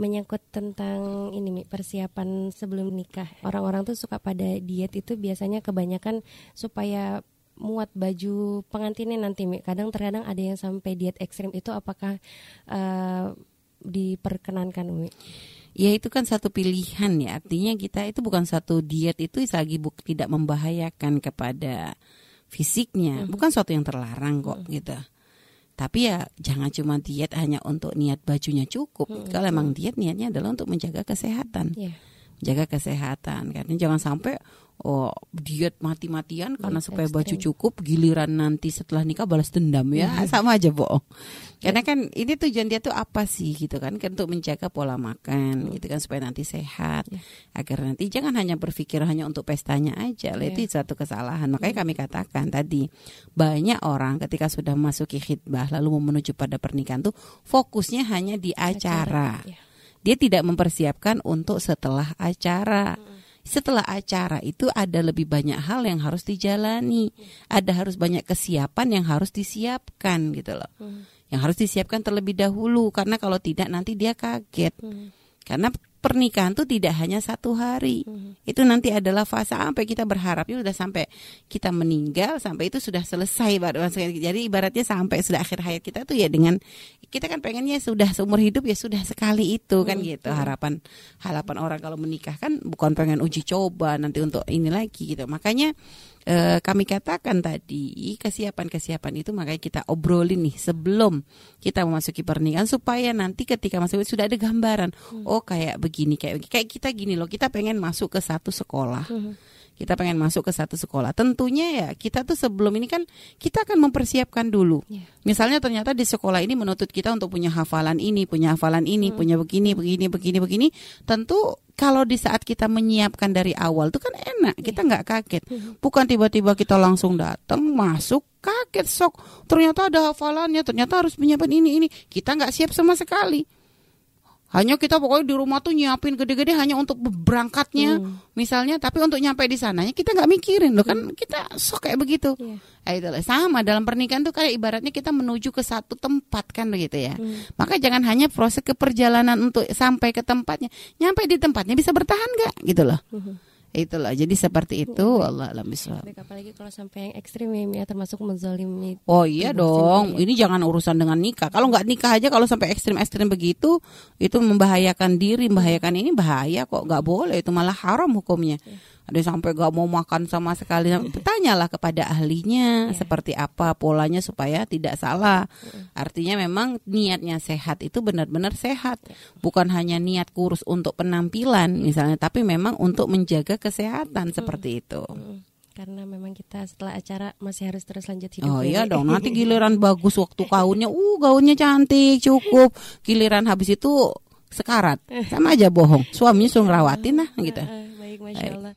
menyangkut tentang ini Mi, persiapan sebelum nikah. Orang-orang tuh suka pada diet itu biasanya kebanyakan supaya muat baju pengantinnya nanti Mi. Kadang terkadang ada yang sampai diet ekstrim itu apakah uh, diperkenankan Mi? Ya itu kan satu pilihan ya. Artinya kita itu bukan satu diet itu lagi buk, tidak membahayakan kepada fisiknya. Hmm. Bukan suatu yang terlarang kok hmm. gitu. Tapi ya jangan cuma diet hanya untuk niat bajunya cukup. Hmm. Kalau emang diet niatnya adalah untuk menjaga kesehatan. Yeah. Jaga kesehatan. Karena jangan sampai oh diet mati-matian karena supaya ekstrim. baju cukup giliran nanti setelah nikah balas dendam ya mm-hmm. sama aja bohong karena kan ini tujuan dia tuh apa sih gitu kan kan untuk menjaga pola makan mm. gitu kan supaya nanti sehat yeah. agar nanti jangan hanya berpikir hanya untuk pestanya aja yeah. itu satu kesalahan makanya mm. kami katakan tadi banyak orang ketika sudah masuk khidbah lalu mau menuju pada pernikahan tuh fokusnya hanya di acara, acara. Yeah. Dia tidak mempersiapkan untuk setelah acara setelah acara itu ada lebih banyak hal yang harus dijalani, ada harus banyak kesiapan yang harus disiapkan gitu loh. Hmm. Yang harus disiapkan terlebih dahulu karena kalau tidak nanti dia kaget. Hmm. Karena pernikahan itu tidak hanya satu hari. Hmm. Itu nanti adalah fase sampai kita berharap itu sudah sampai kita meninggal sampai itu sudah selesai baru jadi ibaratnya sampai sudah akhir hayat kita tuh ya dengan kita kan pengennya sudah seumur hidup ya sudah sekali itu kan hmm. gitu harapan harapan orang kalau menikah kan bukan pengen uji coba nanti untuk ini lagi gitu. Makanya e, kami katakan tadi kesiapan-kesiapan itu makanya kita obrolin nih sebelum kita memasuki pernikahan supaya nanti ketika masuk sudah ada gambaran hmm. oh kayak begini kayak kayak kita gini loh kita pengen masuk ke satu sekolah hmm kita pengen masuk ke satu sekolah. Tentunya ya kita tuh sebelum ini kan kita akan mempersiapkan dulu. Yeah. Misalnya ternyata di sekolah ini menuntut kita untuk punya hafalan ini, punya hafalan ini, hmm. punya begini, begini, begini, begini. Tentu kalau di saat kita menyiapkan dari awal itu kan enak, kita nggak kaget. Hmm. Bukan tiba-tiba kita langsung datang masuk kaget sok. Ternyata ada hafalannya, ternyata harus menyiapkan ini ini. Kita nggak siap sama sekali. Hanya kita pokoknya di rumah tuh nyiapin gede-gede hanya untuk berangkatnya hmm. misalnya, tapi untuk nyampe di sananya kita nggak mikirin loh kan hmm. kita sok kayak begitu. Yeah. Nah, itulah sama dalam pernikahan tuh kayak ibaratnya kita menuju ke satu tempat kan begitu ya. Hmm. Maka jangan hanya proses keperjalanan untuk sampai ke tempatnya, nyampe di tempatnya bisa bertahan nggak gitu loh. Hmm itulah jadi seperti itu ya, Allah alam apalagi kalau sampai yang ekstrim ya termasuk menzalimi oh iya dong sendiri. ini jangan urusan dengan nikah. Kalau nggak nikah aja kalau sampai ekstrim ekstrim begitu itu membahayakan diri membahayakan ini bahaya kok nggak boleh itu malah haram hukumnya. Ya ada sampai gak mau makan sama sekali tanyalah kepada ahlinya yeah. seperti apa polanya supaya tidak salah. Yeah. artinya memang niatnya sehat itu benar-benar sehat. Bukan hanya niat kurus untuk penampilan misalnya tapi memang untuk menjaga kesehatan mm. seperti itu mm karena memang kita setelah acara masih harus terus lanjut hidup. Oh iya dong, nanti giliran bagus waktu gaunnya, uh gaunnya cantik, cukup. Giliran habis itu sekarat, sama aja bohong. Suaminya suruh ngerawatin lah gitu. Baik, masya Allah.